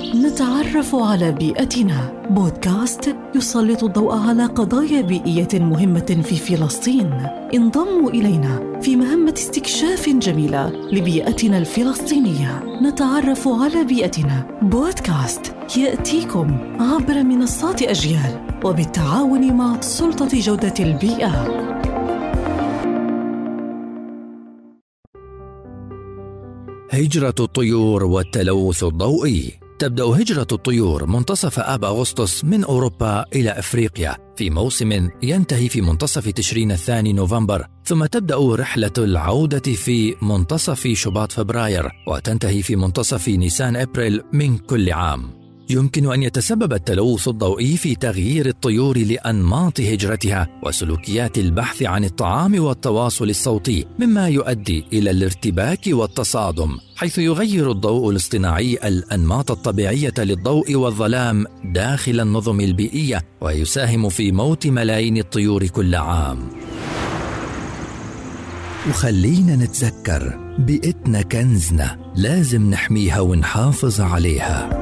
نتعرف على بيئتنا. بودكاست يسلط الضوء على قضايا بيئية مهمة في فلسطين. انضموا إلينا في مهمة استكشاف جميلة لبيئتنا الفلسطينية. نتعرف على بيئتنا. بودكاست يأتيكم عبر منصات أجيال وبالتعاون مع سلطة جودة البيئة. هجرة الطيور والتلوث الضوئي. تبدأ هجرة الطيور منتصف آب أغسطس من أوروبا إلى أفريقيا. في موسم ينتهي في منتصف تشرين الثاني نوفمبر ثم تبدأ رحلة العودة في منتصف شباط فبراير وتنتهي في منتصف نيسان أبريل من كل عام. يمكن أن يتسبب التلوث الضوئي في تغيير الطيور لأنماط هجرتها وسلوكيات البحث عن الطعام والتواصل الصوتي مما يؤدي إلى الارتباك والتصادم حيث يغير الضوء الاصطناعي الأنماط الطبيعية للضوء والظلام داخل النظم البيئية ويساهم في موت ملايين الطيور كل عام. وخلينا نتذكر بيئتنا كنزنا لازم نحميها ونحافظ عليها.